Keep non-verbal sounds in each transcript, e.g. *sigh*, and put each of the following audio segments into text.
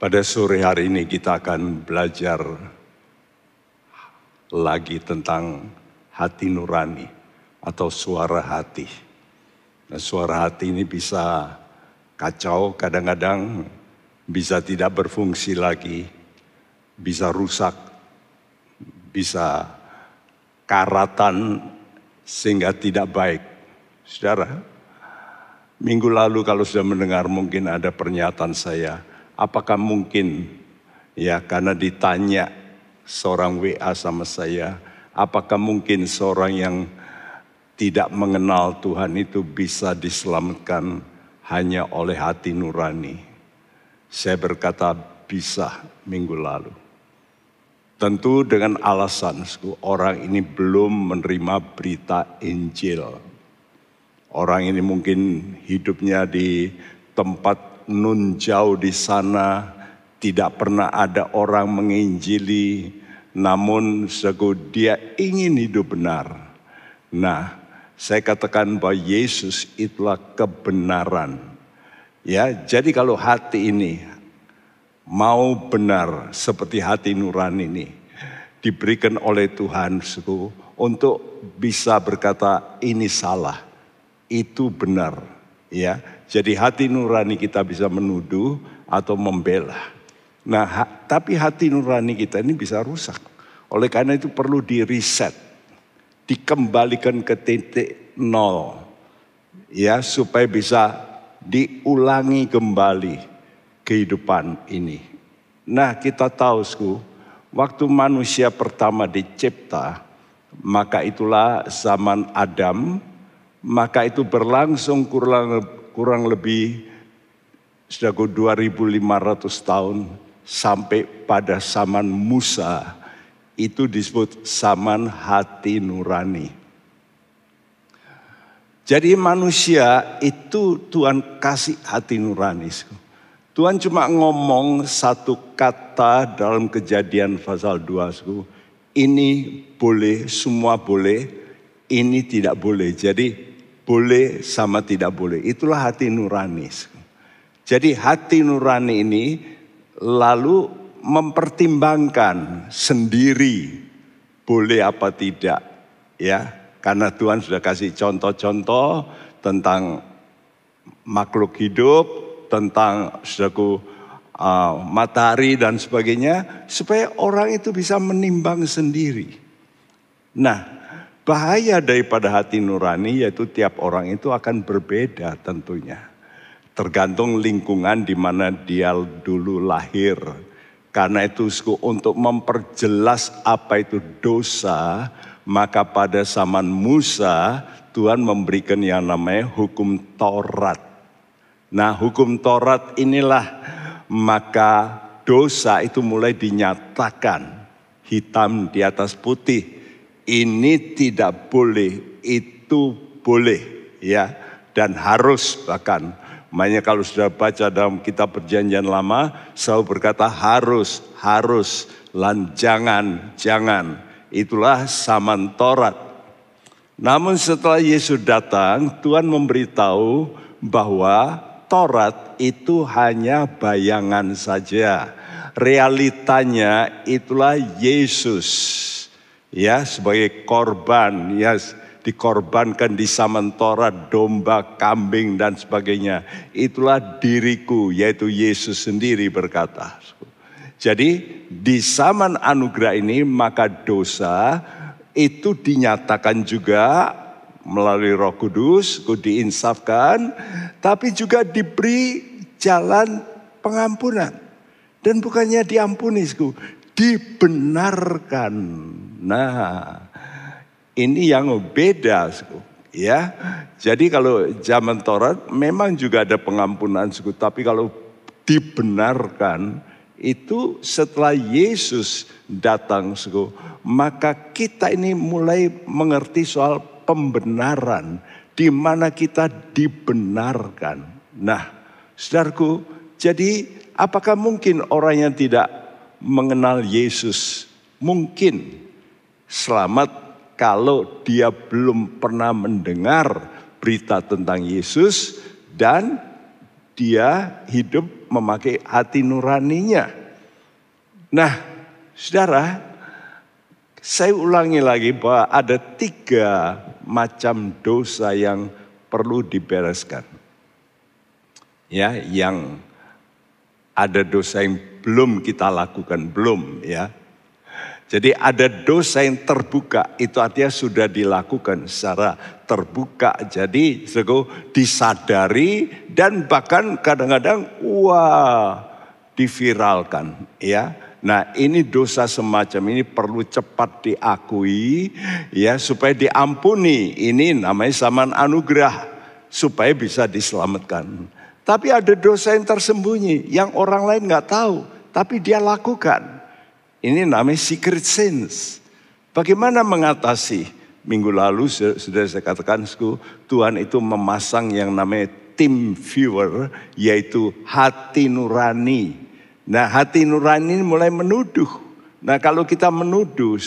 Pada sore hari ini kita akan belajar lagi tentang hati nurani atau suara hati. Nah, suara hati ini bisa kacau kadang-kadang, bisa tidak berfungsi lagi, bisa rusak, bisa karatan sehingga tidak baik. Saudara, minggu lalu kalau sudah mendengar mungkin ada pernyataan saya, apakah mungkin ya karena ditanya seorang WA sama saya, apakah mungkin seorang yang tidak mengenal Tuhan itu bisa diselamatkan hanya oleh hati nurani? Saya berkata bisa minggu lalu. Tentu dengan alasan orang ini belum menerima berita Injil. Orang ini mungkin hidupnya di tempat nun jauh di sana, tidak pernah ada orang menginjili, namun sego dia ingin hidup benar. Nah, saya katakan bahwa Yesus itulah kebenaran. Ya, jadi kalau hati ini mau benar seperti hati nurani ini diberikan oleh Tuhan suku untuk bisa berkata ini salah, itu benar, ya. Jadi hati nurani kita bisa menuduh atau membela. Nah, ha, tapi hati nurani kita ini bisa rusak. Oleh karena itu perlu di reset, dikembalikan ke titik nol, ya supaya bisa diulangi kembali kehidupan ini. Nah, kita tahu, sku, waktu manusia pertama dicipta, maka itulah zaman Adam, maka itu berlangsung kurang kurang lebih sudah 2500 tahun sampai pada zaman Musa itu disebut zaman hati nurani. Jadi manusia itu Tuhan kasih hati nurani. Tuhan cuma ngomong satu kata dalam kejadian pasal 2. Ini boleh, semua boleh, ini tidak boleh. Jadi boleh sama tidak boleh. Itulah hati nurani. Jadi hati nurani ini lalu mempertimbangkan sendiri boleh apa tidak ya karena Tuhan sudah kasih contoh-contoh tentang makhluk hidup tentang sudaku uh, matahari dan sebagainya supaya orang itu bisa menimbang sendiri. Nah, Bahaya daripada hati nurani yaitu tiap orang itu akan berbeda tentunya. Tergantung lingkungan di mana dia dulu lahir. Karena itu untuk memperjelas apa itu dosa, maka pada zaman Musa Tuhan memberikan yang namanya hukum Taurat. Nah, hukum Taurat inilah maka dosa itu mulai dinyatakan hitam di atas putih ini tidak boleh, itu boleh ya dan harus bahkan. Makanya kalau sudah baca dalam kitab perjanjian lama selalu berkata harus, harus, lan jangan, jangan. Itulah saman Torat. Namun setelah Yesus datang, Tuhan memberitahu bahwa Torat itu hanya bayangan saja. Realitanya itulah Yesus ya sebagai korban ya dikorbankan di Samantora domba, kambing dan sebagainya. Itulah diriku yaitu Yesus sendiri berkata. Jadi di zaman anugerah ini maka dosa itu dinyatakan juga melalui Roh Kudus, diinsafkan, tapi juga diberi jalan pengampunan. Dan bukannya diampuni, dibenarkan. Nah, ini yang beda, ya. Jadi kalau zaman Taurat memang juga ada pengampunan suku, tapi kalau dibenarkan itu setelah Yesus datang suku, maka kita ini mulai mengerti soal pembenaran di mana kita dibenarkan. Nah, saudaraku, jadi apakah mungkin orang yang tidak mengenal Yesus mungkin selamat kalau dia belum pernah mendengar berita tentang Yesus dan dia hidup memakai hati nuraninya. Nah, saudara, saya ulangi lagi bahwa ada tiga macam dosa yang perlu dibereskan. Ya, yang ada dosa yang belum kita lakukan, belum ya. Jadi ada dosa yang terbuka, itu artinya sudah dilakukan secara terbuka. Jadi disadari dan bahkan kadang-kadang wah diviralkan ya. Nah ini dosa semacam ini perlu cepat diakui ya supaya diampuni. Ini namanya zaman anugerah supaya bisa diselamatkan. Tapi ada dosa yang tersembunyi yang orang lain nggak tahu, tapi dia lakukan. Ini namanya secret sins. Bagaimana mengatasi? Minggu lalu sudah saya katakan, Tuhan itu memasang yang namanya tim viewer, yaitu hati nurani. Nah hati nurani mulai menuduh. Nah kalau kita menuduh,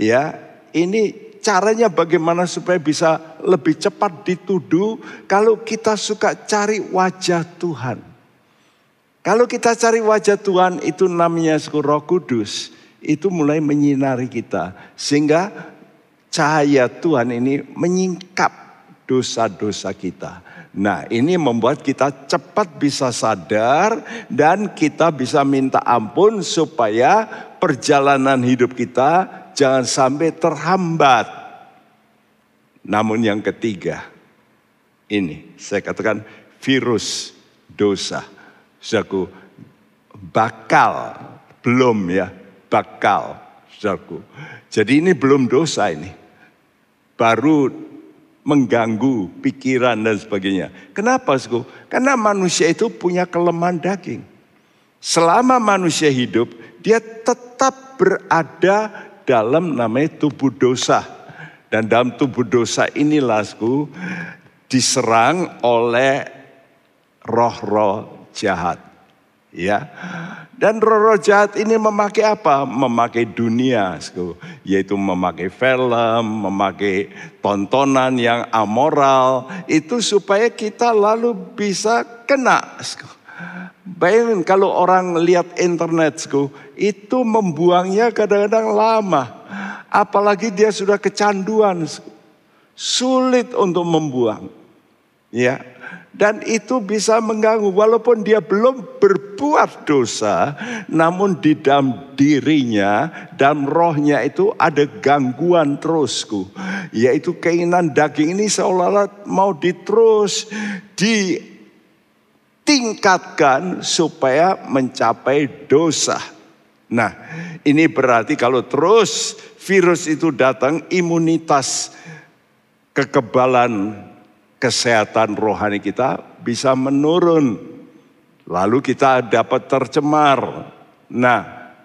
ya ini caranya bagaimana supaya bisa lebih cepat dituduh kalau kita suka cari wajah Tuhan. Kalau kita cari wajah Tuhan itu namanya roh kudus. Itu mulai menyinari kita. Sehingga cahaya Tuhan ini menyingkap dosa-dosa kita. Nah ini membuat kita cepat bisa sadar dan kita bisa minta ampun supaya perjalanan hidup kita jangan sampai terhambat. Namun yang ketiga, ini saya katakan virus dosa. Saudaraku, bakal, belum ya, bakal, saudaraku. Jadi ini belum dosa ini. Baru mengganggu pikiran dan sebagainya. Kenapa, saudaraku? Karena manusia itu punya kelemahan daging. Selama manusia hidup, dia tetap berada dalam namanya tubuh dosa. Dan dalam tubuh dosa inilah, saudaraku, diserang oleh roh-roh jahat. Ya. Dan roh-roh jahat ini memakai apa? Memakai dunia, yaitu memakai film, memakai tontonan yang amoral, itu supaya kita lalu bisa kena. Bayangin kalau orang lihat internet, itu membuangnya kadang-kadang lama. Apalagi dia sudah kecanduan, sulit untuk membuang. Ya, dan itu bisa mengganggu walaupun dia belum berbuat dosa namun di dalam dirinya dan rohnya itu ada gangguan terusku yaitu keinginan daging ini seolah-olah mau diterus ditingkatkan supaya mencapai dosa. Nah, ini berarti kalau terus virus itu datang imunitas kekebalan kesehatan rohani kita bisa menurun. Lalu kita dapat tercemar. Nah,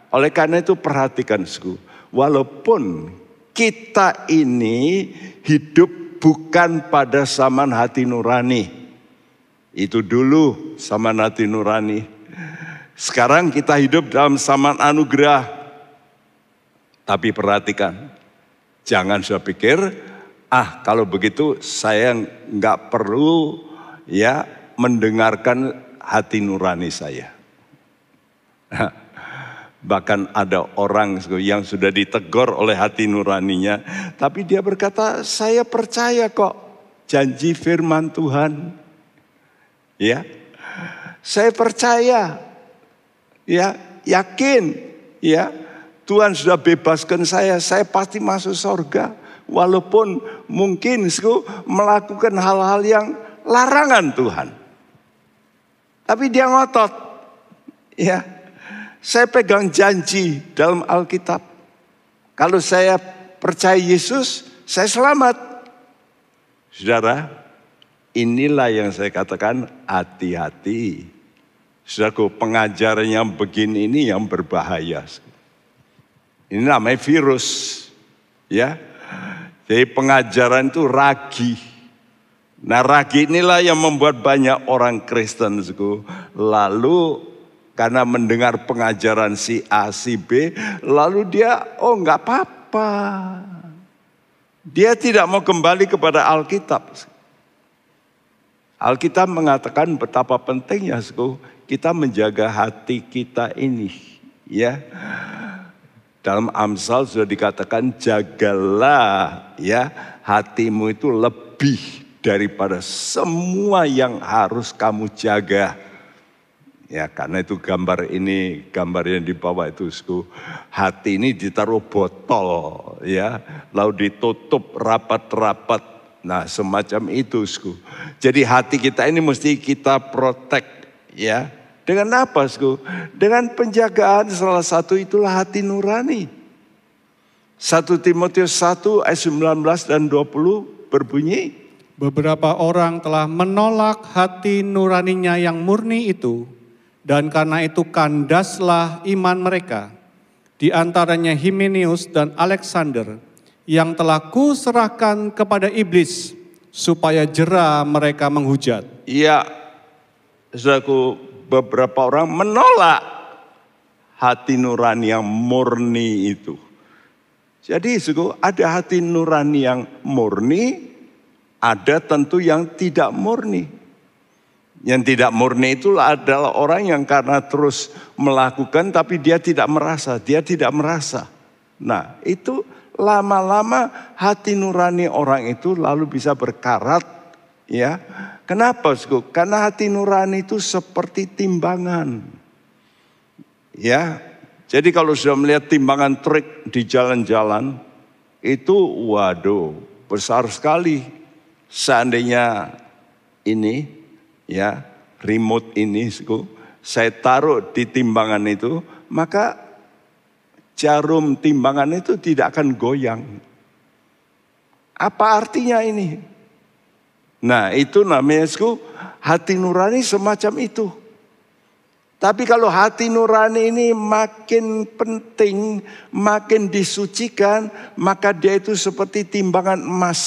oleh karena itu perhatikan, Sku. Walaupun kita ini hidup bukan pada zaman hati nurani. Itu dulu zaman hati nurani. Sekarang kita hidup dalam zaman anugerah. Tapi perhatikan, jangan saya pikir ah kalau begitu saya nggak perlu ya mendengarkan hati nurani saya. *laughs* Bahkan ada orang yang sudah ditegur oleh hati nuraninya, tapi dia berkata, "Saya percaya kok janji firman Tuhan." Ya. Saya percaya. Ya, yakin ya. Tuhan sudah bebaskan saya, saya pasti masuk surga. Walaupun mungkin melakukan hal-hal yang larangan Tuhan. Tapi dia ngotot. Ya. Saya pegang janji dalam Alkitab. Kalau saya percaya Yesus, saya selamat. Saudara, inilah yang saya katakan hati-hati. Saudaraku, pengajaran begini ini yang berbahaya. Ini namanya virus. Ya, jadi pengajaran itu ragi. Nah ragi inilah yang membuat banyak orang Kristen. Lalu karena mendengar pengajaran si A, si B. Lalu dia, oh nggak apa-apa. Dia tidak mau kembali kepada Alkitab. Alkitab mengatakan betapa pentingnya kita menjaga hati kita ini. Ya, dalam Amsal sudah dikatakan jagalah ya hatimu itu lebih daripada semua yang harus kamu jaga. Ya karena itu gambar ini, gambar yang di bawah itu sku, hati ini ditaruh botol ya, lalu ditutup rapat-rapat. Nah semacam itu sku. Jadi hati kita ini mesti kita protect ya. Dengan apa sku? Dengan penjagaan salah satu itulah hati nurani. 1 Timotius 1 ayat 19 dan 20 berbunyi. Beberapa orang telah menolak hati nuraninya yang murni itu dan karena itu kandaslah iman mereka. Di antaranya Himenius dan Alexander yang telah kuserahkan kepada iblis supaya jera mereka menghujat. Iya, saudaraku beberapa orang menolak hati nurani yang murni itu. Jadi suku ada hati nurani yang murni, ada tentu yang tidak murni. Yang tidak murni itu adalah orang yang karena terus melakukan tapi dia tidak merasa, dia tidak merasa. Nah itu lama-lama hati nurani orang itu lalu bisa berkarat ya. Kenapa? Karena hati nurani itu seperti timbangan. Ya, jadi kalau sudah melihat timbangan trik di jalan-jalan itu waduh besar sekali. Seandainya ini ya remote ini saya taruh di timbangan itu, maka jarum timbangan itu tidak akan goyang. Apa artinya ini? Nah itu namanya sku, hati nurani semacam itu. Tapi kalau hati nurani ini makin penting, makin disucikan, maka dia itu seperti timbangan emas.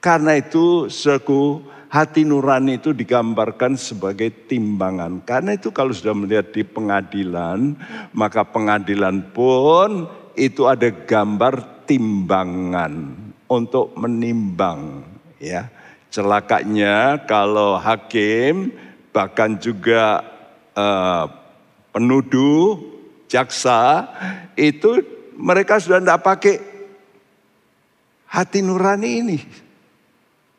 Karena itu, suku hati nurani itu digambarkan sebagai timbangan. Karena itu kalau sudah melihat di pengadilan, maka pengadilan pun itu ada gambar timbangan untuk menimbang ya. Celakanya kalau hakim bahkan juga uh, penuduh, jaksa itu mereka sudah tidak pakai hati nurani ini.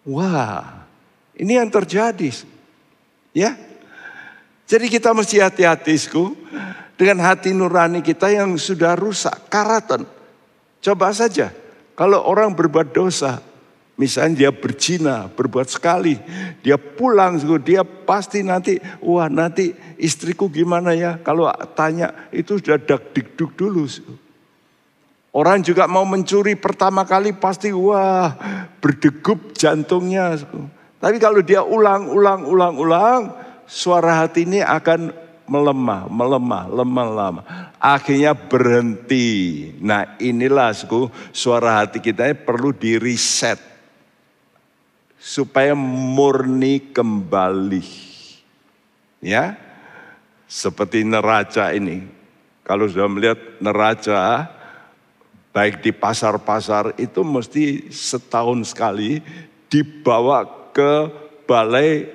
Wah, ini yang terjadi. Ya. Jadi kita mesti hati-hati dengan hati nurani kita yang sudah rusak, karatan. Coba saja kalau orang berbuat dosa, misalnya dia berzina, berbuat sekali, dia pulang, dia pasti nanti, wah nanti istriku gimana ya? Kalau tanya itu sudah dak dikduk dulu. Orang juga mau mencuri pertama kali pasti wah berdegup jantungnya. Tapi kalau dia ulang, ulang, ulang, ulang, suara hati ini akan melemah, melemah, lemah, lama. Akhirnya berhenti. Nah inilah suku, suara hati kita perlu di reset. Supaya murni kembali. Ya, seperti neraca ini. Kalau sudah melihat neraca, baik di pasar-pasar itu mesti setahun sekali dibawa ke balai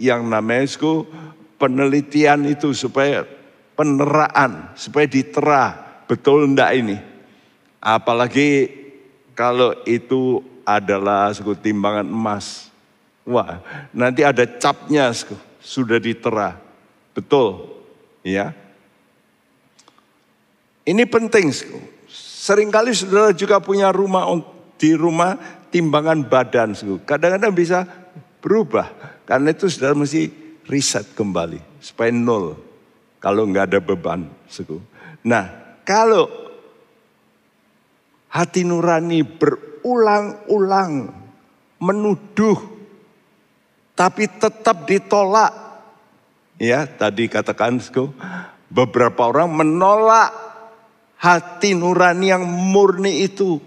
yang namanya itu penelitian itu supaya peneraan, supaya ditera betul ndak ini. Apalagi kalau itu adalah suku timbangan emas. Wah, nanti ada capnya sudah ditera. Betul. Ya. Ini penting. Seringkali saudara juga punya rumah di rumah timbangan badan. Kadang-kadang bisa berubah. Karena itu sudah mesti riset kembali. Supaya nol. Kalau nggak ada beban. Nah kalau hati nurani berulang-ulang menuduh. Tapi tetap ditolak. Ya tadi katakan beberapa orang menolak hati nurani yang murni itu.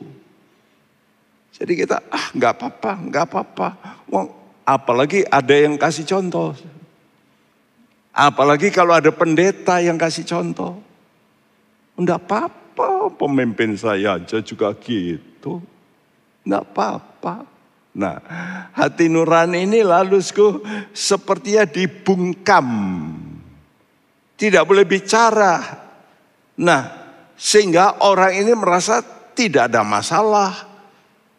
Jadi kita ah nggak apa-apa, nggak apa-apa. Apalagi ada yang kasih contoh. Apalagi kalau ada pendeta yang kasih contoh. Enggak apa-apa, pemimpin saya aja juga gitu. Enggak apa-apa. Nah, hati nurani ini lalu sepertinya dibungkam. Tidak boleh bicara. Nah, sehingga orang ini merasa tidak ada masalah,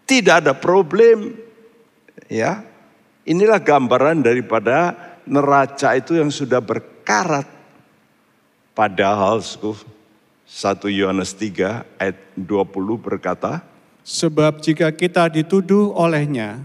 tidak ada problem. Ya. Inilah gambaran daripada neraca itu yang sudah berkarat. Padahal 1 Yohanes 3 ayat 20 berkata, Sebab jika kita dituduh olehnya,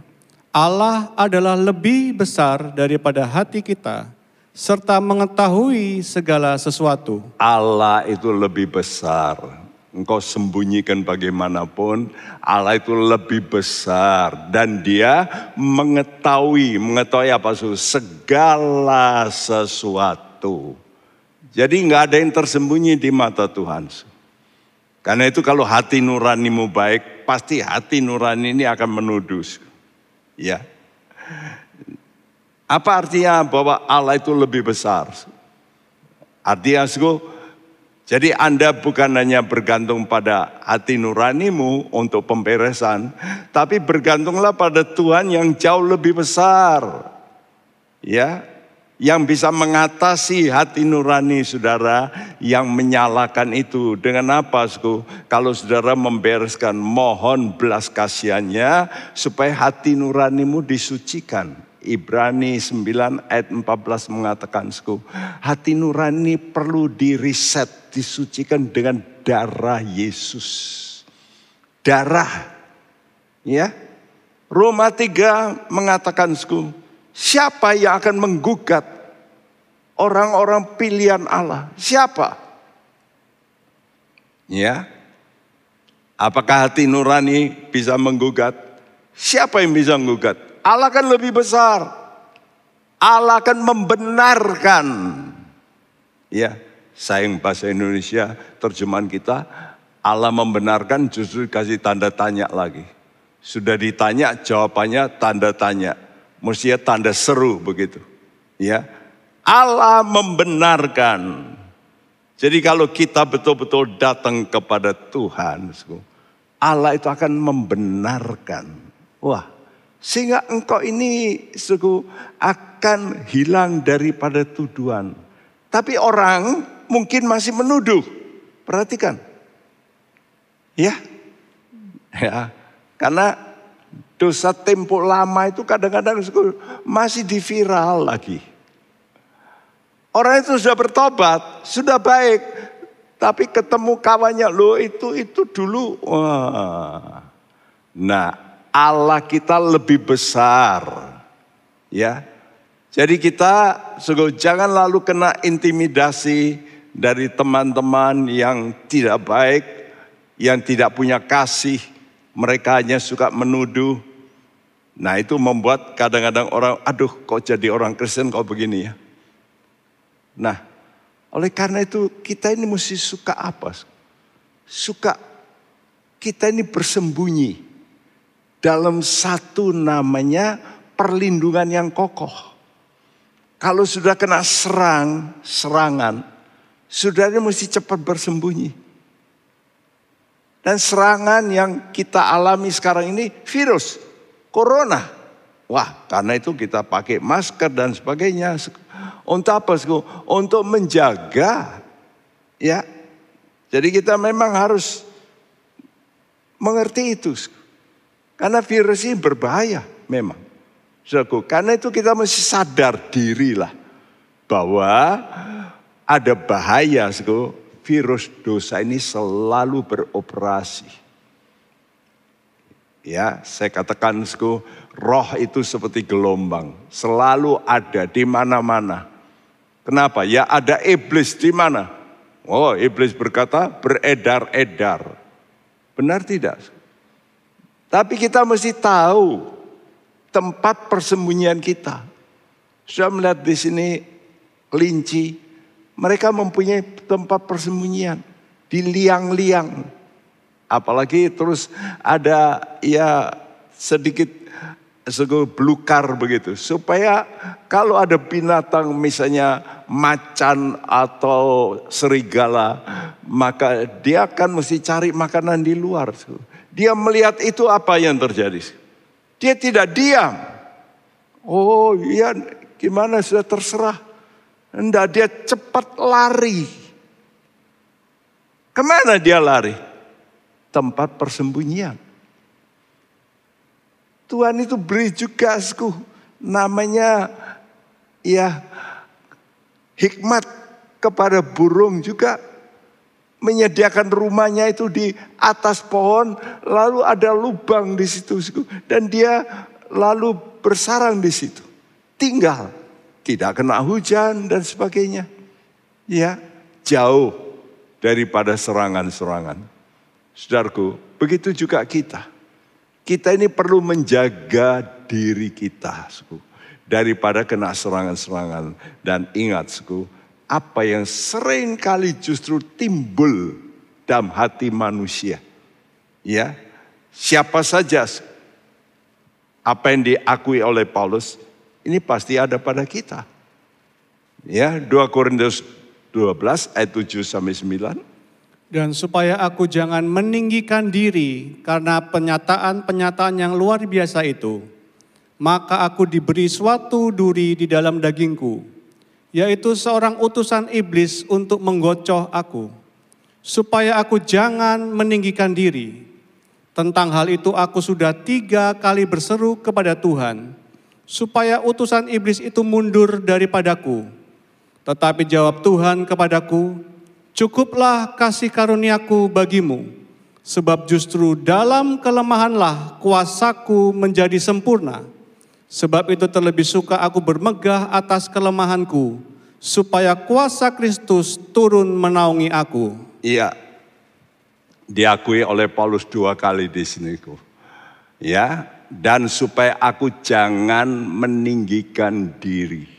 Allah adalah lebih besar daripada hati kita, serta mengetahui segala sesuatu. Allah itu lebih besar. Engkau sembunyikan bagaimanapun, Allah itu lebih besar dan dia mengetahui, mengetahui apa su? Segala sesuatu. Jadi nggak ada yang tersembunyi di mata Tuhan. Karena itu kalau hati nuranimu baik, pasti hati nurani ini akan menuduh. Ya. Apa artinya bahwa Allah itu lebih besar? Artinya, jadi Anda bukan hanya bergantung pada hati nuranimu untuk pemberesan, tapi bergantunglah pada Tuhan yang jauh lebih besar. Ya, yang bisa mengatasi hati nurani saudara yang menyalakan itu dengan apa suku? Kalau saudara membereskan mohon belas kasihannya supaya hati nuranimu disucikan. Ibrani 9 ayat 14 mengatakan hati nurani perlu diriset, disucikan dengan darah Yesus. Darah. Ya. Roma 3 mengatakan Siapa yang akan menggugat orang-orang pilihan Allah? Siapa? Ya. Apakah hati nurani bisa menggugat? Siapa yang bisa menggugat? Allah kan lebih besar. Allah akan membenarkan. Ya, sayang bahasa Indonesia terjemahan kita Allah membenarkan justru kasih tanda tanya lagi. Sudah ditanya jawabannya tanda tanya. Mestinya tanda seru begitu. Ya. Allah membenarkan. Jadi kalau kita betul-betul datang kepada Tuhan, Allah itu akan membenarkan. Wah, sehingga engkau ini suku akan hilang daripada tuduhan. Tapi orang mungkin masih menuduh. Perhatikan. Ya. Ya. Karena Dosa tempo lama itu kadang-kadang masih diviral lagi. Orang itu sudah bertobat, sudah baik, tapi ketemu kawannya lo itu itu dulu. Wah. Nah, Allah kita lebih besar. Ya. Jadi kita sugo, jangan lalu kena intimidasi dari teman-teman yang tidak baik, yang tidak punya kasih. Mereka hanya suka menuduh, Nah itu membuat kadang-kadang orang, aduh kok jadi orang Kristen kok begini ya. Nah oleh karena itu kita ini mesti suka apa? Suka kita ini bersembunyi dalam satu namanya perlindungan yang kokoh. Kalau sudah kena serang, serangan, sudah mesti cepat bersembunyi. Dan serangan yang kita alami sekarang ini virus corona. Wah, karena itu kita pakai masker dan sebagainya. Untuk apa? Untuk menjaga ya. Jadi kita memang harus mengerti itu. Karena virus ini berbahaya memang. Saudaraku, karena itu kita mesti sadar diri lah bahwa ada bahaya virus dosa ini selalu beroperasi. Ya, saya katakan roh itu seperti gelombang, selalu ada di mana-mana. Kenapa? Ya ada iblis di mana? Oh, iblis berkata beredar-edar. Benar tidak? Tapi kita mesti tahu tempat persembunyian kita. Sudah melihat di sini kelinci, mereka mempunyai tempat persembunyian di liang-liang. Apalagi terus ada ya sedikit sego belukar begitu. Supaya kalau ada binatang misalnya macan atau serigala, maka dia akan mesti cari makanan di luar. Dia melihat itu apa yang terjadi. Dia tidak diam. Oh iya gimana sudah terserah. Enggak dia cepat lari. Ke mana dia lari? Tempat persembunyian. Tuhan itu beri juga asku namanya ya hikmat kepada burung juga menyediakan rumahnya itu di atas pohon, lalu ada lubang di situ dan dia lalu bersarang di situ. Tinggal, tidak kena hujan dan sebagainya. Ya, jauh daripada serangan-serangan. Saudaraku, begitu juga kita. Kita ini perlu menjaga diri kita, suku, daripada kena serangan-serangan. Dan ingat, suku, apa yang sering kali justru timbul dalam hati manusia. Ya, siapa saja apa yang diakui oleh Paulus ini pasti ada pada kita. Ya, 2 Korintus 12 ayat 7 sampai 9. Dan supaya aku jangan meninggikan diri karena penyataan-penyataan yang luar biasa itu, maka aku diberi suatu duri di dalam dagingku, yaitu seorang utusan iblis untuk menggocoh aku, supaya aku jangan meninggikan diri. Tentang hal itu aku sudah tiga kali berseru kepada Tuhan, supaya utusan iblis itu mundur daripadaku. Tetapi jawab Tuhan kepadaku, cukuplah kasih karuniaku bagimu, sebab justru dalam kelemahanlah kuasaku menjadi sempurna. Sebab itu terlebih suka aku bermegah atas kelemahanku, supaya kuasa Kristus turun menaungi aku. Iya, diakui oleh Paulus dua kali di sini. Ya, dan supaya aku jangan meninggikan diri.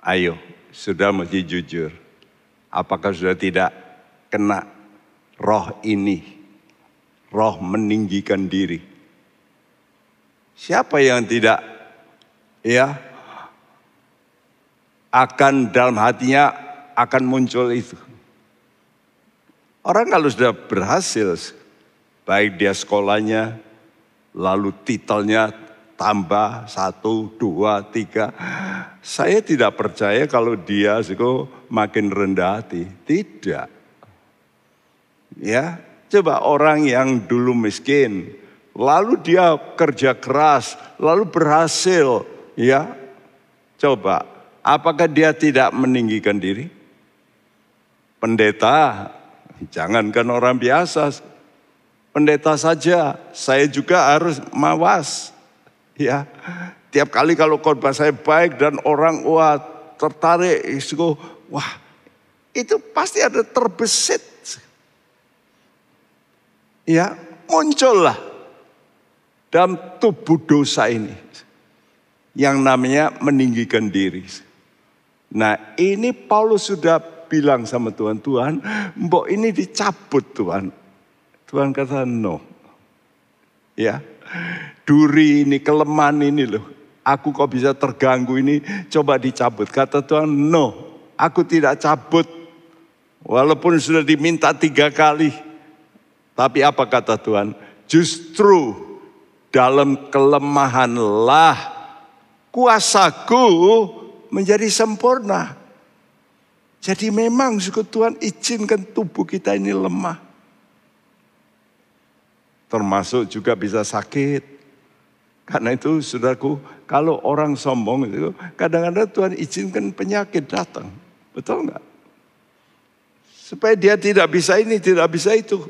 Ayo, sudah mesti jujur. Apakah sudah tidak kena roh ini? Roh meninggikan diri Siapa yang tidak ya akan dalam hatinya akan muncul itu. Orang kalau sudah berhasil, baik dia sekolahnya, lalu titelnya tambah satu, dua, tiga. Saya tidak percaya kalau dia sih makin rendah hati. Tidak. Ya, coba orang yang dulu miskin, lalu dia kerja keras, lalu berhasil, ya. Coba, apakah dia tidak meninggikan diri? Pendeta, jangankan orang biasa, pendeta saja, saya juga harus mawas. Ya, tiap kali kalau khotbah saya baik dan orang wah tertarik, wah itu pasti ada terbesit. Ya, muncullah dalam tubuh dosa ini. Yang namanya meninggikan diri. Nah ini Paulus sudah bilang sama Tuhan, Tuhan mbok ini dicabut Tuhan. Tuhan kata no. Ya, duri ini, kelemahan ini loh. Aku kok bisa terganggu ini, coba dicabut. Kata Tuhan, no, aku tidak cabut. Walaupun sudah diminta tiga kali. Tapi apa kata Tuhan? Justru dalam kelemahanlah kuasaku menjadi sempurna. Jadi memang suku Tuhan izinkan tubuh kita ini lemah. Termasuk juga bisa sakit. Karena itu saudaraku, kalau orang sombong itu kadang-kadang Tuhan izinkan penyakit datang. Betul nggak? Supaya dia tidak bisa ini, tidak bisa itu.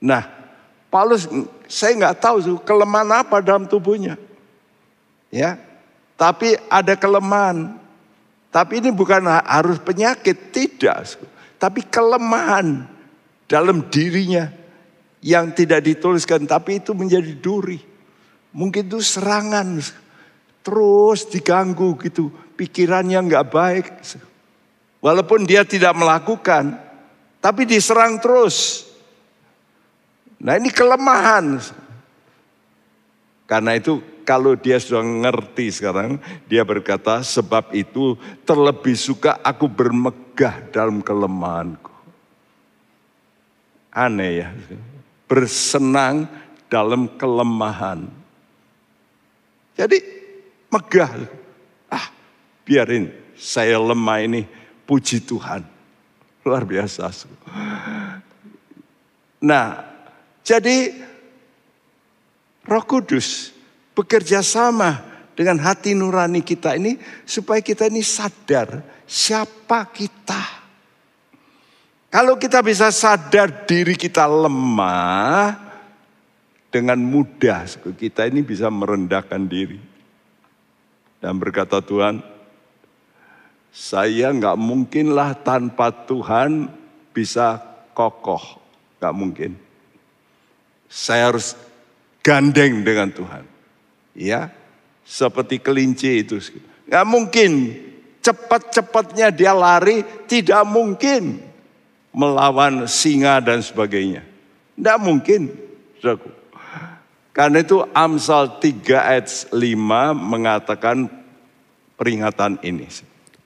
Nah, Paulus saya nggak tahu kelemahan apa dalam tubuhnya. Ya. Tapi ada kelemahan. Tapi ini bukan harus penyakit, tidak. Tapi kelemahan dalam dirinya yang tidak dituliskan tapi itu menjadi duri. Mungkin itu serangan terus diganggu gitu, pikirannya nggak baik. Walaupun dia tidak melakukan, tapi diserang terus. Nah ini kelemahan. Karena itu kalau dia sudah ngerti sekarang, dia berkata, sebab itu terlebih suka aku bermegah dalam kelemahanku. Aneh ya. Bersenang dalam kelemahan. Jadi megah. Ah, biarin saya lemah ini puji Tuhan. Luar biasa. Nah, jadi Roh Kudus bekerja sama dengan hati nurani kita ini supaya kita ini sadar siapa kita. Kalau kita bisa sadar diri kita lemah dengan mudah kita ini bisa merendahkan diri. Dan berkata Tuhan, saya nggak mungkinlah tanpa Tuhan bisa kokoh. Nggak mungkin. Saya harus gandeng dengan Tuhan. Ya, seperti kelinci itu. Nggak mungkin cepat-cepatnya dia lari, tidak mungkin melawan singa dan sebagainya. Tidak mungkin. Karena itu Amsal 3 ayat 5 mengatakan peringatan ini.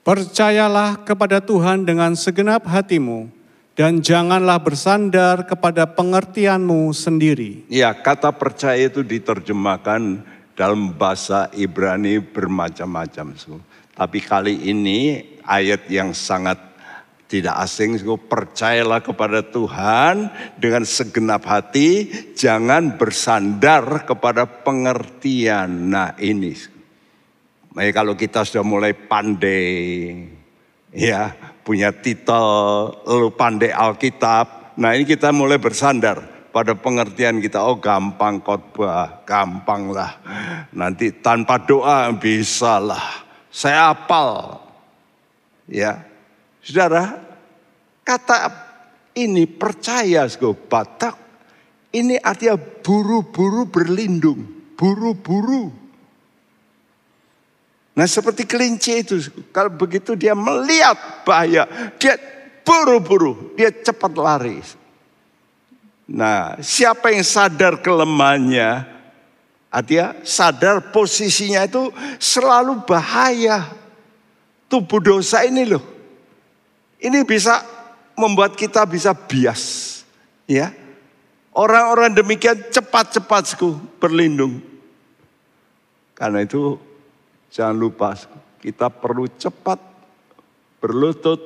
Percayalah kepada Tuhan dengan segenap hatimu dan janganlah bersandar kepada pengertianmu sendiri. Ya, kata percaya itu diterjemahkan dalam bahasa Ibrani bermacam-macam. Tapi kali ini ayat yang sangat tidak asing, percayalah kepada Tuhan dengan segenap hati, jangan bersandar kepada pengertian. Nah ini, nah, kalau kita sudah mulai pandai, ya punya titel, lalu pandai Alkitab, nah ini kita mulai bersandar pada pengertian kita, oh gampang khotbah, gampang lah. Nanti tanpa doa bisa lah. Saya apal. Ya, Saudara, kata ini percaya Batak ini artinya buru-buru berlindung, buru-buru. Nah seperti kelinci itu, kalau begitu dia melihat bahaya, dia buru-buru, dia cepat lari. Nah siapa yang sadar kelemahannya, artinya sadar posisinya itu selalu bahaya. Tubuh dosa ini loh, ini bisa membuat kita bisa bias. Ya. Orang-orang demikian cepat-cepat berlindung. Karena itu jangan lupa kita perlu cepat berlutut,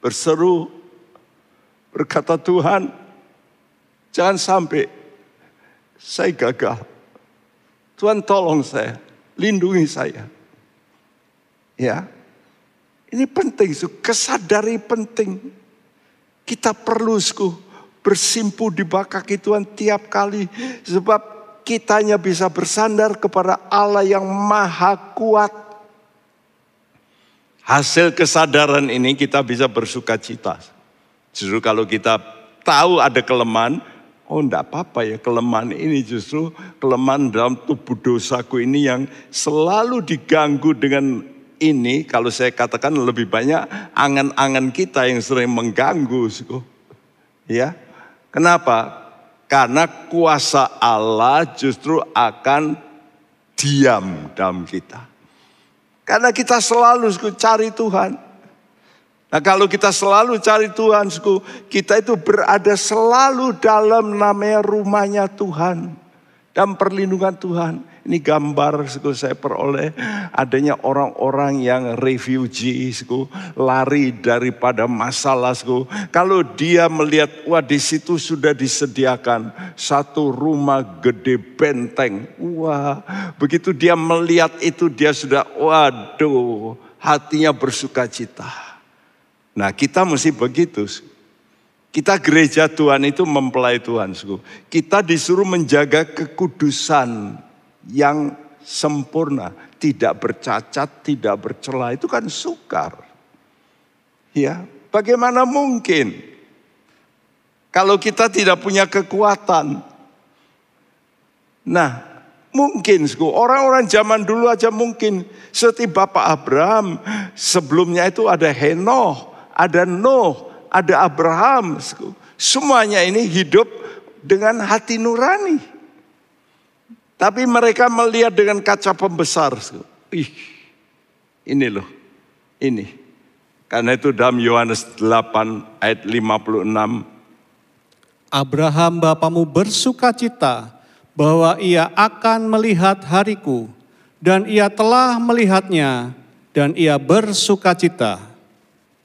berseru, berkata Tuhan, jangan sampai saya gagal. Tuhan tolong saya, lindungi saya. Ya, ini penting, kesadari penting. Kita perlu su, bersimpu di bawah kaki Tuhan tiap kali. Sebab kitanya bisa bersandar kepada Allah yang maha kuat. Hasil kesadaran ini kita bisa bersuka cita. Justru kalau kita tahu ada kelemahan, oh enggak apa-apa ya kelemahan ini justru kelemahan dalam tubuh dosaku ini yang selalu diganggu dengan ini kalau saya katakan lebih banyak angan-angan kita yang sering mengganggu. Ya. Kenapa? Karena kuasa Allah justru akan diam dalam kita. Karena kita selalu cari Tuhan. Nah kalau kita selalu cari Tuhan, kita itu berada selalu dalam namanya rumahnya Tuhan. Dan perlindungan Tuhan. Ini gambar suku saya peroleh adanya orang-orang yang refugee suku lari daripada masalah suku. Kalau dia melihat wah di situ sudah disediakan satu rumah gede benteng. Wah, begitu dia melihat itu dia sudah waduh hatinya bersuka cita. Nah kita mesti begitu. Kita gereja Tuhan itu mempelai Tuhan. Kita disuruh menjaga kekudusan yang sempurna, tidak bercacat, tidak bercela itu kan sukar. Ya, bagaimana mungkin kalau kita tidak punya kekuatan? Nah, mungkin orang-orang zaman dulu aja mungkin seperti Bapak Abraham, sebelumnya itu ada Henoh, ada Nuh, ada Abraham. Semuanya ini hidup dengan hati nurani. Tapi mereka melihat dengan kaca pembesar. Ih, ini loh, ini. Karena itu dalam Yohanes 8 ayat 56. Abraham bapamu bersuka cita bahwa ia akan melihat hariku, dan ia telah melihatnya, dan ia bersukacita.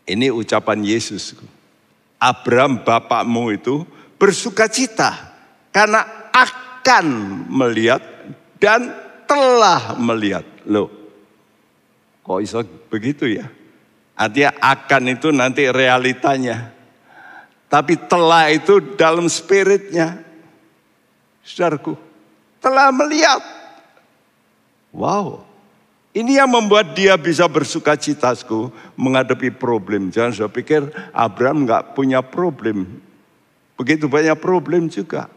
Ini ucapan Yesus. Abraham bapakmu itu bersukacita karena akan melihat dan telah melihat. Loh, kok bisa begitu ya? Artinya akan itu nanti realitanya. Tapi telah itu dalam spiritnya. Saudaraku, telah melihat. Wow. Ini yang membuat dia bisa bersuka citasku menghadapi problem. Jangan saya pikir Abraham nggak punya problem. Begitu banyak problem juga.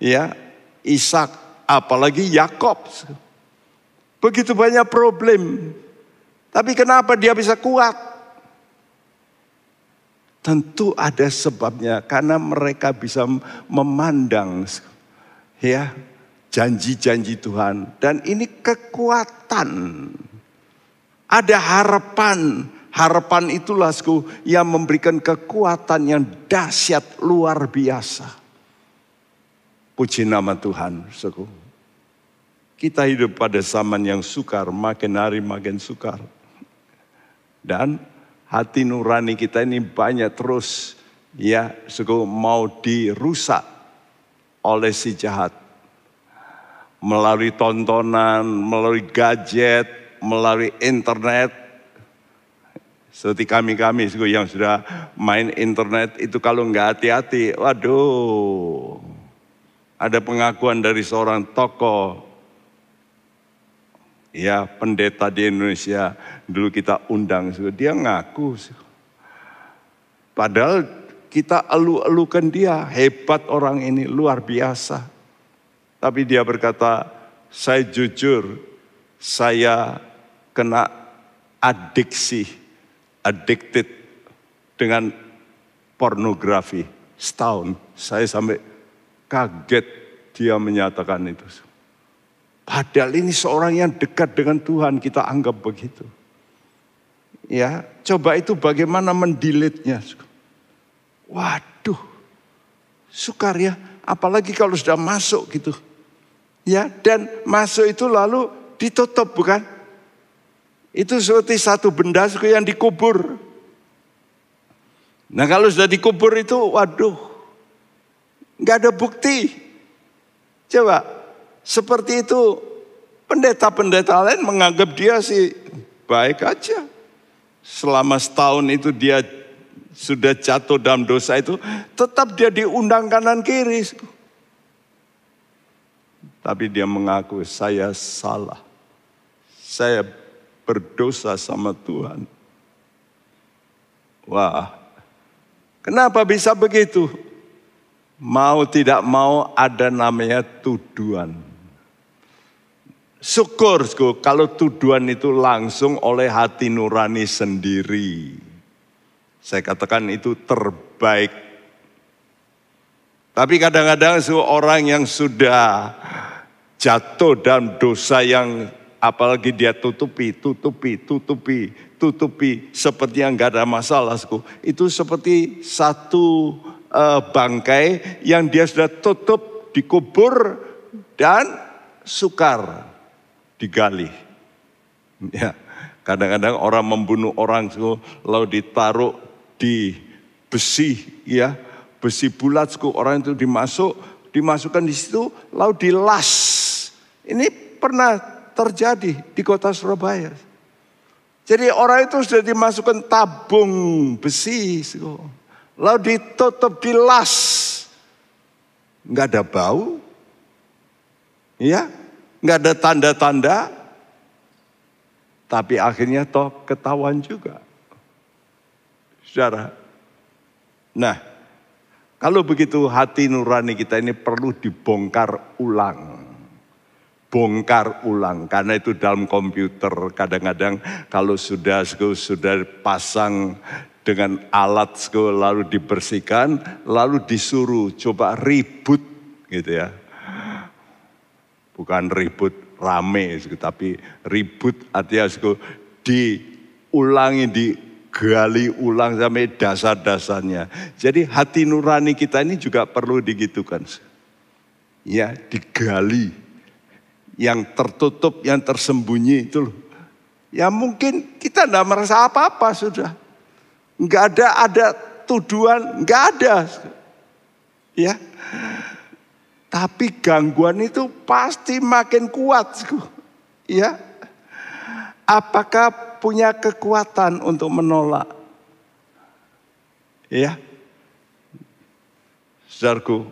Ya, Ishak, apalagi Yakob. Begitu banyak problem. Tapi kenapa dia bisa kuat? Tentu ada sebabnya karena mereka bisa memandang ya janji-janji Tuhan dan ini kekuatan. Ada harapan, harapan itulah yang memberikan kekuatan yang dahsyat luar biasa. Puji nama Tuhan, suku. Kita hidup pada zaman yang sukar, makin hari makin sukar. Dan hati nurani kita ini banyak terus ya suku mau dirusak oleh si jahat. Melalui tontonan, melalui gadget, melalui internet. Seperti kami-kami yang sudah main internet itu kalau nggak hati-hati, waduh. Ada pengakuan dari seorang tokoh ya pendeta di Indonesia. Dulu kita undang dia ngaku. Padahal kita elu-elukan dia. Hebat orang ini luar biasa. Tapi dia berkata saya jujur saya kena adiksi addicted dengan pornografi setahun. Saya sampai kaget dia menyatakan itu Padahal ini seorang yang dekat dengan Tuhan kita anggap begitu. Ya, coba itu bagaimana mendilitnya. Waduh, sukar ya. Apalagi kalau sudah masuk gitu. Ya, dan masuk itu lalu ditutup bukan? Itu seperti satu benda yang dikubur. Nah kalau sudah dikubur itu, waduh, nggak ada bukti. Coba seperti itu pendeta-pendeta lain menganggap dia sih baik aja. Selama setahun itu dia sudah jatuh dalam dosa itu, tetap dia diundang kanan kiri. Tapi dia mengaku saya salah. Saya berdosa sama Tuhan. Wah, kenapa bisa begitu? Mau tidak mau ada namanya tuduhan. Syukur kalau tuduhan itu langsung oleh hati nurani sendiri. Saya katakan itu terbaik. Tapi kadang-kadang orang yang sudah jatuh dalam dosa yang apalagi dia tutupi, tutupi, tutupi, tutupi seperti yang gak ada masalah. Itu seperti satu uh, bangkai yang dia sudah tutup, dikubur dan sukar digali. Ya, kadang-kadang orang membunuh orang lalu ditaruh di besi, ya besi bulat, orang itu dimasuk, dimasukkan di situ, lalu dilas. Ini pernah terjadi di kota Surabaya. Jadi orang itu sudah dimasukkan tabung besi, lalu ditutup, dilas, nggak ada bau, ya nggak ada tanda-tanda, tapi akhirnya toh ketahuan juga. Saudara, nah kalau begitu hati nurani kita ini perlu dibongkar ulang. Bongkar ulang, karena itu dalam komputer. Kadang-kadang kalau sudah sudah pasang dengan alat lalu dibersihkan, lalu disuruh coba ribut gitu ya bukan ribut rame, tapi ribut artinya diulangi, digali ulang sampai dasar-dasarnya. Jadi hati nurani kita ini juga perlu digitukan. ya digali yang tertutup, yang tersembunyi itu loh. Ya mungkin kita tidak merasa apa-apa sudah. Enggak ada ada tuduhan, enggak ada. Ya. Tapi gangguan itu pasti makin kuat. Ya. Apakah punya kekuatan untuk menolak? Ya. Saudaraku,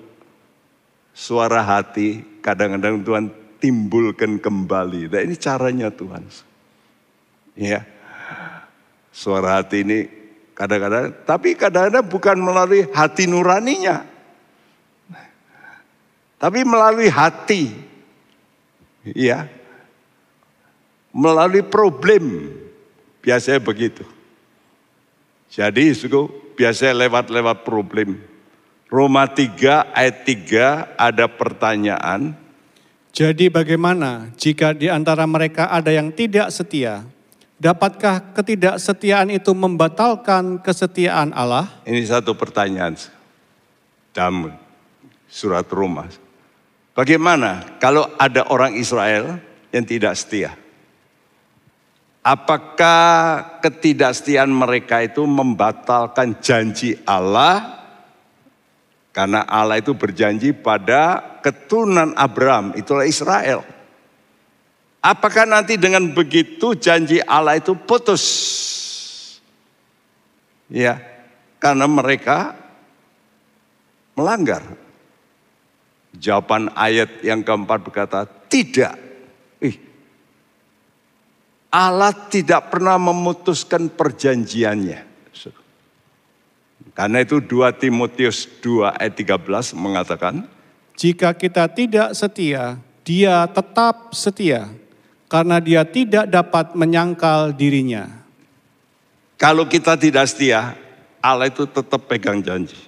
suara hati kadang-kadang Tuhan timbulkan kembali. Nah ini caranya Tuhan. Ya. Suara hati ini kadang-kadang, tapi kadang-kadang bukan melalui hati nuraninya. Tapi melalui hati. Ya. Melalui problem. Biasanya begitu. Jadi suku biasanya lewat-lewat problem. Roma 3 ayat 3 ada pertanyaan. Jadi bagaimana jika di antara mereka ada yang tidak setia? Dapatkah ketidaksetiaan itu membatalkan kesetiaan Allah? Ini satu pertanyaan dalam surat Roma. Bagaimana kalau ada orang Israel yang tidak setia? Apakah ketidaksetiaan mereka itu membatalkan janji Allah? Karena Allah itu berjanji pada keturunan Abraham, itulah Israel. Apakah nanti dengan begitu janji Allah itu putus? Ya, karena mereka melanggar. Jawaban ayat yang keempat berkata, tidak. Ih, Allah tidak pernah memutuskan perjanjiannya. Karena itu 2 Timotius 2 ayat 13 mengatakan, Jika kita tidak setia, dia tetap setia karena dia tidak dapat menyangkal dirinya. Kalau kita tidak setia, Allah itu tetap pegang janji.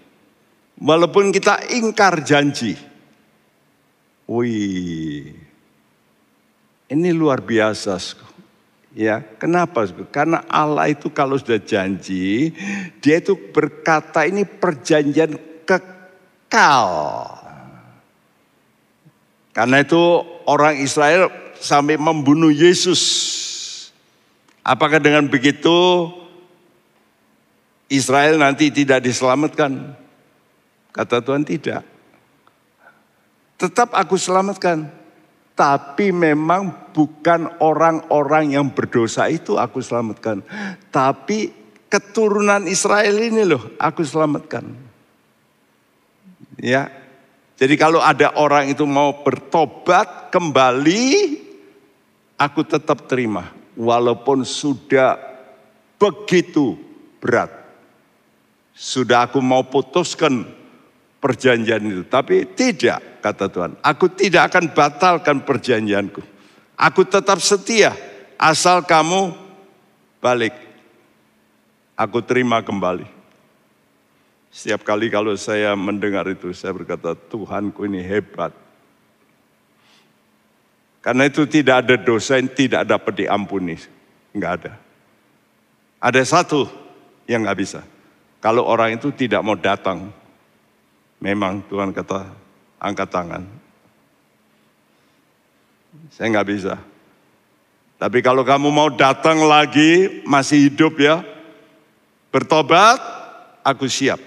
Walaupun kita ingkar janji. Wih, ini luar biasa. Ya, kenapa? Karena Allah itu kalau sudah janji, dia itu berkata ini perjanjian kekal. Karena itu orang Israel sampai membunuh Yesus. Apakah dengan begitu Israel nanti tidak diselamatkan? Kata Tuhan tidak. Tetap aku selamatkan. Tapi memang bukan orang-orang yang berdosa itu aku selamatkan. Tapi keturunan Israel ini loh aku selamatkan. Ya. Jadi kalau ada orang itu mau bertobat kembali aku tetap terima. Walaupun sudah begitu berat. Sudah aku mau putuskan perjanjian itu. Tapi tidak, kata Tuhan. Aku tidak akan batalkan perjanjianku. Aku tetap setia. Asal kamu balik. Aku terima kembali. Setiap kali kalau saya mendengar itu, saya berkata, Tuhanku ini hebat. Karena itu tidak ada dosa yang tidak dapat diampuni. Enggak ada. Ada satu yang nggak bisa. Kalau orang itu tidak mau datang, memang Tuhan kata angkat tangan. Saya nggak bisa. Tapi kalau kamu mau datang lagi, masih hidup ya, bertobat, aku siap.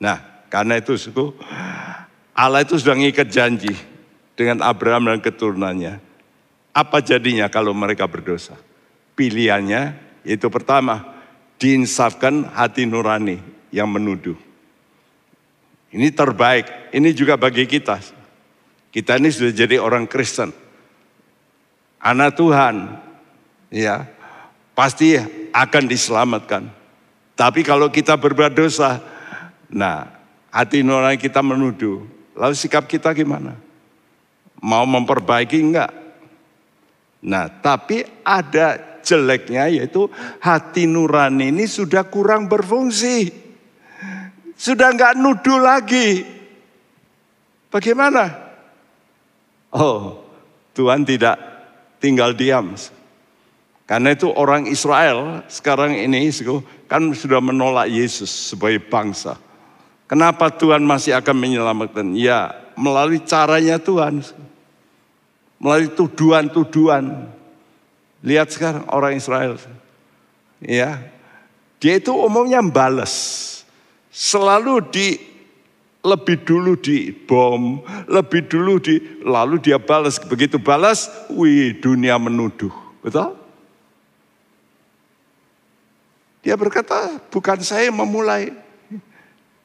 Nah, karena itu suku, Allah itu sudah ngikat janji dengan Abraham dan keturunannya. Apa jadinya kalau mereka berdosa? Pilihannya itu pertama, diinsafkan hati nurani yang menuduh. Ini terbaik, ini juga bagi kita. Kita ini sudah jadi orang Kristen. Anak Tuhan, ya pasti akan diselamatkan. Tapi kalau kita berbuat dosa, nah hati nurani kita menuduh. Lalu sikap kita gimana? Mau memperbaiki enggak? Nah, tapi ada jeleknya yaitu hati nurani ini sudah kurang berfungsi. Sudah enggak nuduh lagi. Bagaimana? Oh, Tuhan tidak tinggal diam. Karena itu orang Israel sekarang ini kan sudah menolak Yesus sebagai bangsa. Kenapa Tuhan masih akan menyelamatkan? Ya, melalui caranya Tuhan. Melalui tuduhan-tuduhan. Lihat sekarang orang Israel. Ya. Dia itu umumnya balas. Selalu di lebih dulu di bom, lebih dulu di lalu dia balas. Begitu balas, wih dunia menuduh. Betul? Dia berkata, bukan saya memulai.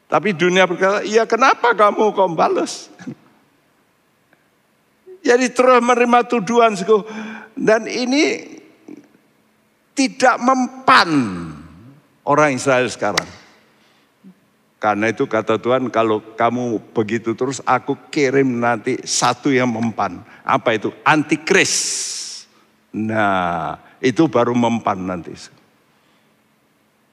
Tapi dunia berkata, iya kenapa kamu kau balas? Jadi terus menerima tuduhan. Dan ini tidak mempan orang Israel sekarang. Karena itu kata Tuhan, kalau kamu begitu terus, aku kirim nanti satu yang mempan. Apa itu? Antikris. Nah, itu baru mempan nanti.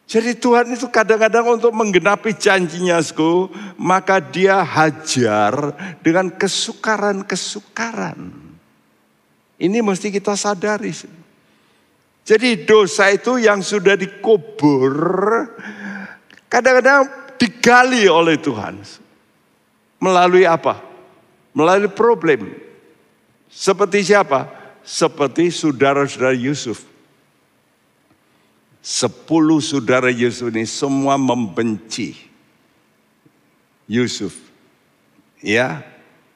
Jadi Tuhan itu kadang-kadang untuk menggenapi janjinya, sku, maka dia hajar dengan kesukaran-kesukaran. Ini mesti kita sadari. Jadi dosa itu yang sudah dikubur, kadang-kadang digali oleh Tuhan. Melalui apa? Melalui problem. Seperti siapa? Seperti saudara-saudara Yusuf. Sepuluh saudara Yusuf ini semua membenci Yusuf. Ya,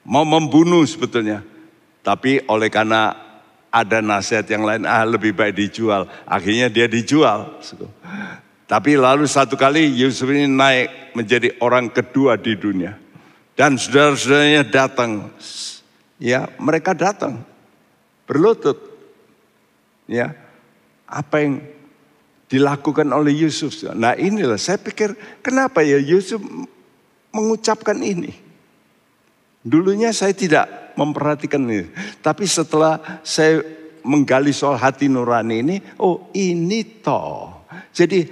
mau membunuh sebetulnya. Tapi oleh karena ada nasihat yang lain, ah lebih baik dijual. Akhirnya dia dijual. Tapi lalu satu kali Yusuf ini naik menjadi orang kedua di dunia. Dan saudara-saudaranya datang. Ya, mereka datang. Berlutut. Ya, apa yang dilakukan oleh Yusuf. Nah inilah saya pikir kenapa ya Yusuf mengucapkan ini. Dulunya saya tidak memperhatikan ini. Tapi setelah saya menggali soal hati nurani ini, oh ini toh. Jadi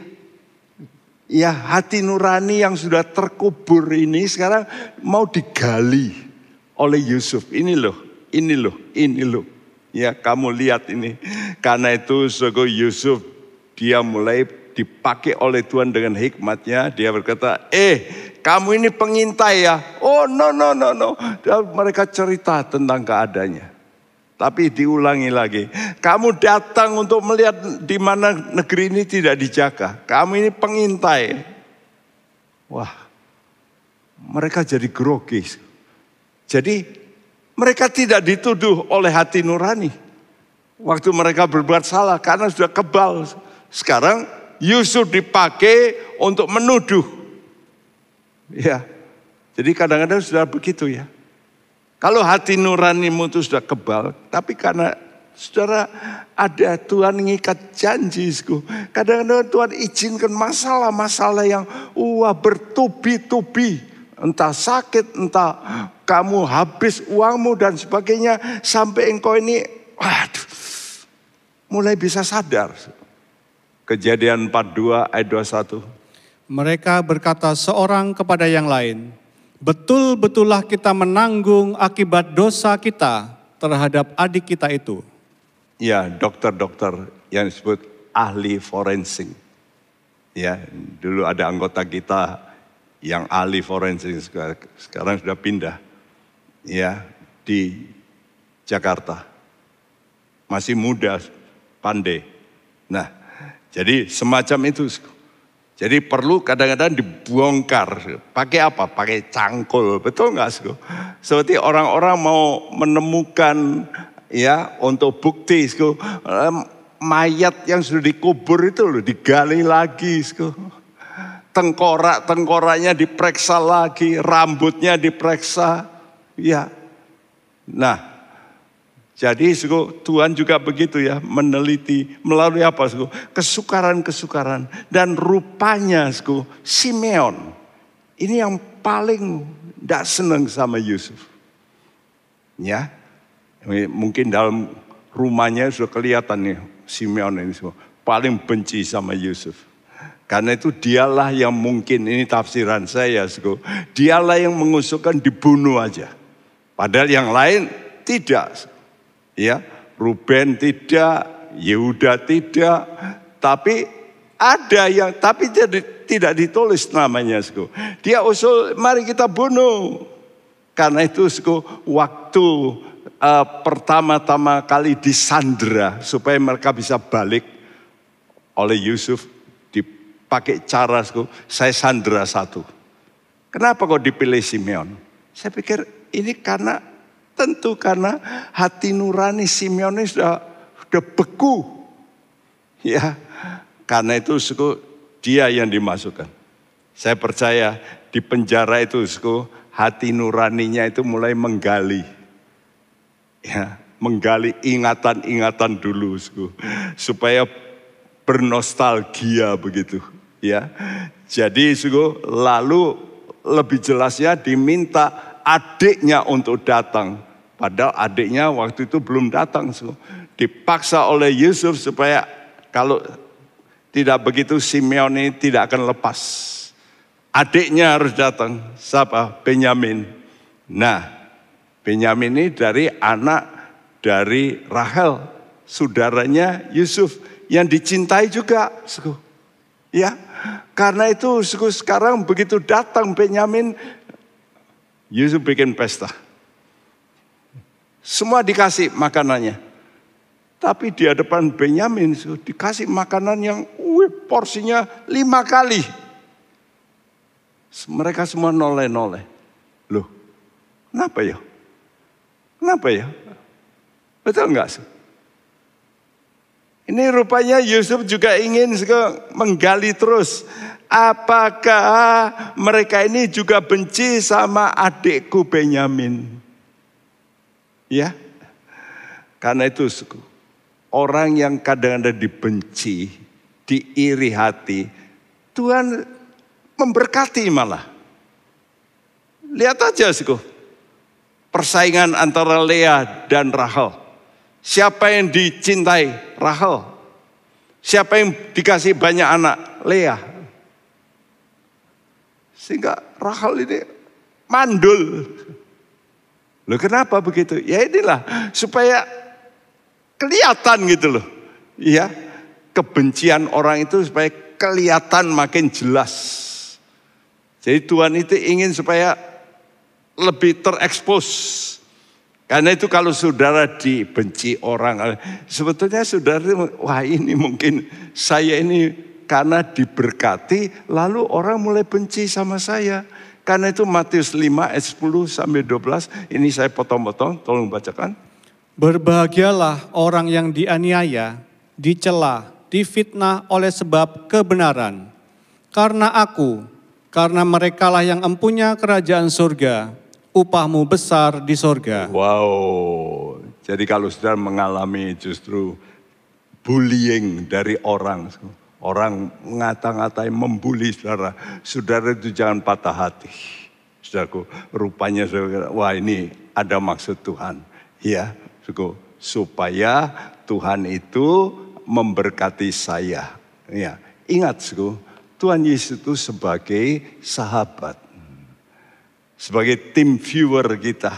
ya hati nurani yang sudah terkubur ini sekarang mau digali oleh Yusuf. Ini loh, ini loh, ini loh. Ya kamu lihat ini. Karena itu Sogo Yusuf dia mulai dipakai oleh Tuhan dengan hikmatnya. Dia berkata, eh kamu ini pengintai ya. Oh no, no, no, no. Dan mereka cerita tentang keadaannya. Tapi diulangi lagi. Kamu datang untuk melihat di mana negeri ini tidak dijaga. Kamu ini pengintai. Wah, mereka jadi grogi. Jadi mereka tidak dituduh oleh hati nurani. Waktu mereka berbuat salah karena sudah kebal. Sekarang Yusuf dipakai untuk menuduh. Ya. Jadi kadang-kadang sudah begitu ya. Kalau hati nuranimu itu sudah kebal, tapi karena saudara ada Tuhan ngikat janji. Kadang-kadang Tuhan izinkan masalah-masalah yang wah bertubi-tubi. Entah sakit, entah kamu habis uangmu dan sebagainya. Sampai engkau ini, waduh, mulai bisa sadar. Kejadian 42 ayat 21. Mereka berkata seorang kepada yang lain, betul-betullah kita menanggung akibat dosa kita terhadap adik kita itu. Ya, dokter-dokter yang disebut ahli forensik. Ya, dulu ada anggota kita yang ahli forensik sekarang sudah pindah. Ya, di Jakarta. Masih muda, pandai. Nah, jadi semacam itu. Jadi perlu kadang-kadang dibongkar. Pakai apa? Pakai cangkul. Betul nggak sih? Seperti orang-orang mau menemukan ya untuk bukti sku, mayat yang sudah dikubur itu loh digali lagi sku. Tengkorak tengkoraknya diperiksa lagi, rambutnya diperiksa. Ya. Nah, jadi suku, Tuhan juga begitu ya meneliti melalui apa suku? Kesukaran-kesukaran dan rupanya suku Simeon ini yang paling tidak senang sama Yusuf. Ya, mungkin dalam rumahnya sudah kelihatan nih Simeon ini semua paling benci sama Yusuf. Karena itu dialah yang mungkin ini tafsiran saya, suku. dialah yang mengusulkan dibunuh aja. Padahal yang lain tidak. Ya, Ruben tidak, Yehuda tidak, tapi ada yang tapi jadi tidak ditulis namanya. Dia usul, mari kita bunuh. Karena itu suku, waktu uh, pertama-tama kali disandra supaya mereka bisa balik oleh Yusuf dipakai cara saya sandra satu. Kenapa kok dipilih Simeon? Saya pikir ini karena tentu karena hati nurani Simeon ini sudah sudah beku. Ya, karena itu suku dia yang dimasukkan. Saya percaya di penjara itu suku hati nuraninya itu mulai menggali. Ya, menggali ingatan-ingatan dulu suku, supaya bernostalgia begitu ya. Jadi suku lalu lebih jelasnya diminta adiknya untuk datang. Padahal adiknya waktu itu belum datang. Suku. Dipaksa oleh Yusuf supaya kalau tidak begitu Simeon ini tidak akan lepas. Adiknya harus datang. Siapa? Benyamin. Nah, Benyamin ini dari anak dari Rahel, saudaranya Yusuf yang dicintai juga. Ya, karena itu sekarang begitu datang Benyamin, Yusuf bikin pesta. Semua dikasih makanannya. Tapi di hadapan Benyamin dikasih makanan yang wih, porsinya lima kali. Mereka semua noleh-noleh. Loh, kenapa ya? Kenapa ya? Betul enggak sih? Ini rupanya Yusuf juga ingin menggali terus. Apakah mereka ini juga benci sama adikku Benyamin? Ya, karena itu orang yang kadang-kadang dibenci, diiri hati, Tuhan memberkati malah. Lihat aja sih persaingan antara Lea dan Rahel. Siapa yang dicintai? Rahel. Siapa yang dikasih banyak anak? Lea. Sehingga Rahel ini mandul. Loh kenapa begitu? Ya inilah supaya kelihatan gitu loh. Iya, kebencian orang itu supaya kelihatan makin jelas. Jadi Tuhan itu ingin supaya lebih terekspos. Karena itu kalau saudara dibenci orang, sebetulnya saudara, wah ini mungkin saya ini karena diberkati, lalu orang mulai benci sama saya. Karena itu Matius 5 ayat 10 sampai 12, ini saya potong-potong, tolong bacakan. Berbahagialah orang yang dianiaya, dicela, difitnah oleh sebab kebenaran. Karena aku, karena merekalah yang empunya kerajaan surga, upahmu besar di surga. Wow, jadi kalau saudara mengalami justru bullying dari orang, orang ngata-ngatain membuli saudara, saudara itu jangan patah hati. Saudaraku, rupanya saudara, wah ini ada maksud Tuhan. Ya, supaya Tuhan itu memberkati saya. Ya, ingat, saudara, Tuhan Yesus itu sebagai sahabat. Sebagai tim viewer kita.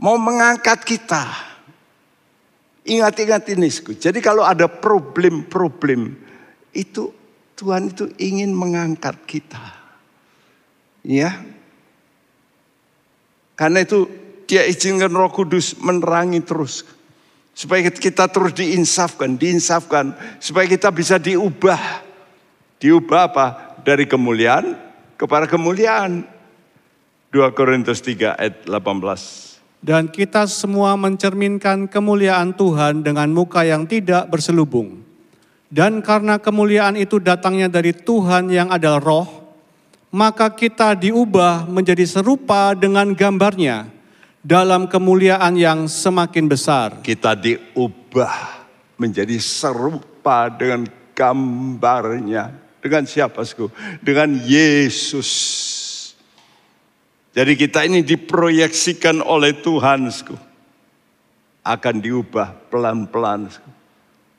Mau mengangkat kita. Ingat-ingat ini. Jadi kalau ada problem-problem. Itu Tuhan itu ingin mengangkat kita. Ya. Karena itu dia izinkan roh kudus menerangi terus. Supaya kita terus diinsafkan, diinsafkan. Supaya kita bisa diubah Diubah apa? Dari kemuliaan kepada kemuliaan. 2 Korintus 3 ayat 18. Dan kita semua mencerminkan kemuliaan Tuhan dengan muka yang tidak berselubung. Dan karena kemuliaan itu datangnya dari Tuhan yang adalah roh, maka kita diubah menjadi serupa dengan gambarnya dalam kemuliaan yang semakin besar. Kita diubah menjadi serupa dengan gambarnya dengan siapa, Sku? Dengan Yesus. Jadi kita ini diproyeksikan oleh Tuhan, Sku. Akan diubah pelan-pelan,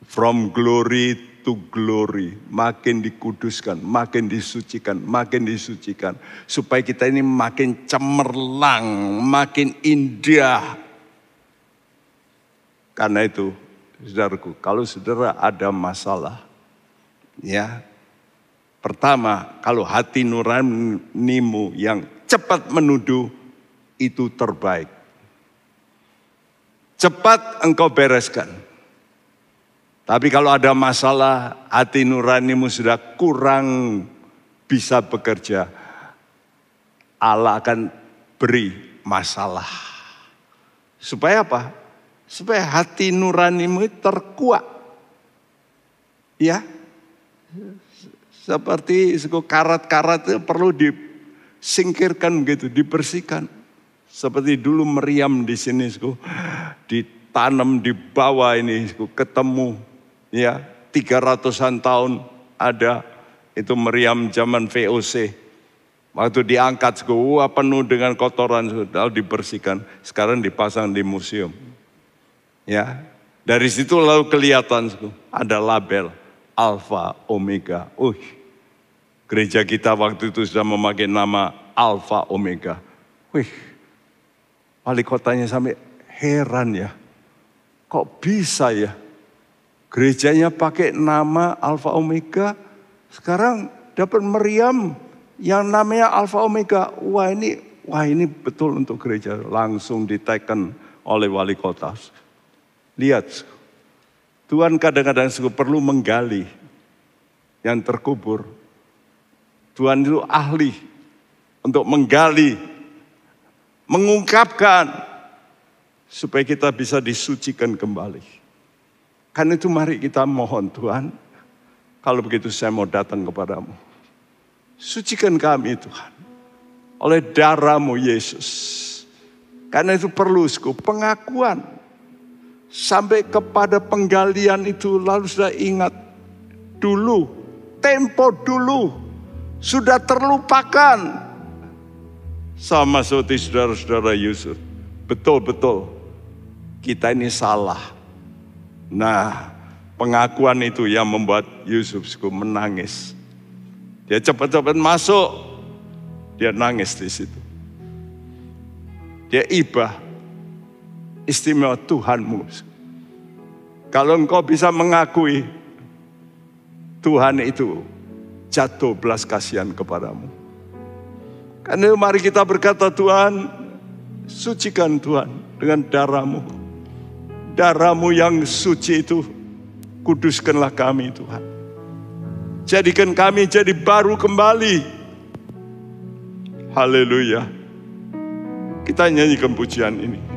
From glory to glory. Makin dikuduskan, makin disucikan, makin disucikan. Supaya kita ini makin cemerlang, makin indah. Karena itu, saudaraku, kalau saudara ada masalah, ya Pertama, kalau hati nuranimu yang cepat menuduh, itu terbaik. Cepat engkau bereskan. Tapi kalau ada masalah, hati nuranimu sudah kurang bisa bekerja, Allah akan beri masalah. Supaya apa? Supaya hati nuranimu terkuat. Ya, seperti karat-karat itu perlu disingkirkan gitu, dibersihkan. Seperti dulu meriam di sini, ditanam di bawah ini, ketemu ya tiga ratusan tahun ada itu meriam zaman VOC. Waktu diangkat, wah penuh dengan kotoran, lalu dibersihkan. Sekarang dipasang di museum. Ya, dari situ lalu kelihatan ada label Alpha Omega. Uh, Gereja kita waktu itu sudah memakai nama Alpha Omega. Wih, wali kotanya sampai heran ya. Kok bisa ya? Gerejanya pakai nama Alpha Omega, sekarang dapat meriam yang namanya Alpha Omega. Wah ini, wah ini betul untuk gereja. Langsung diteken oleh wali kota. Lihat, Tuhan kadang-kadang perlu menggali yang terkubur Tuhan itu ahli untuk menggali, mengungkapkan supaya kita bisa disucikan kembali. Karena itu mari kita mohon Tuhan, kalau begitu saya mau datang kepadamu. Sucikan kami Tuhan, oleh darahmu Yesus. Karena itu perlu pengakuan. Sampai kepada penggalian itu lalu sudah ingat dulu, tempo dulu sudah terlupakan. Sama seperti saudara-saudara Yusuf. Betul-betul kita ini salah. Nah pengakuan itu yang membuat Yusuf menangis. Dia cepat-cepat masuk, dia nangis di situ. Dia ibah, istimewa Tuhanmu. Kalau engkau bisa mengakui Tuhan itu jatuh belas kasihan kepadamu. Karena mari kita berkata Tuhan, sucikan Tuhan dengan darahmu. Darahmu yang suci itu, kuduskanlah kami Tuhan. Jadikan kami jadi baru kembali. Haleluya. Kita nyanyikan pujian ini.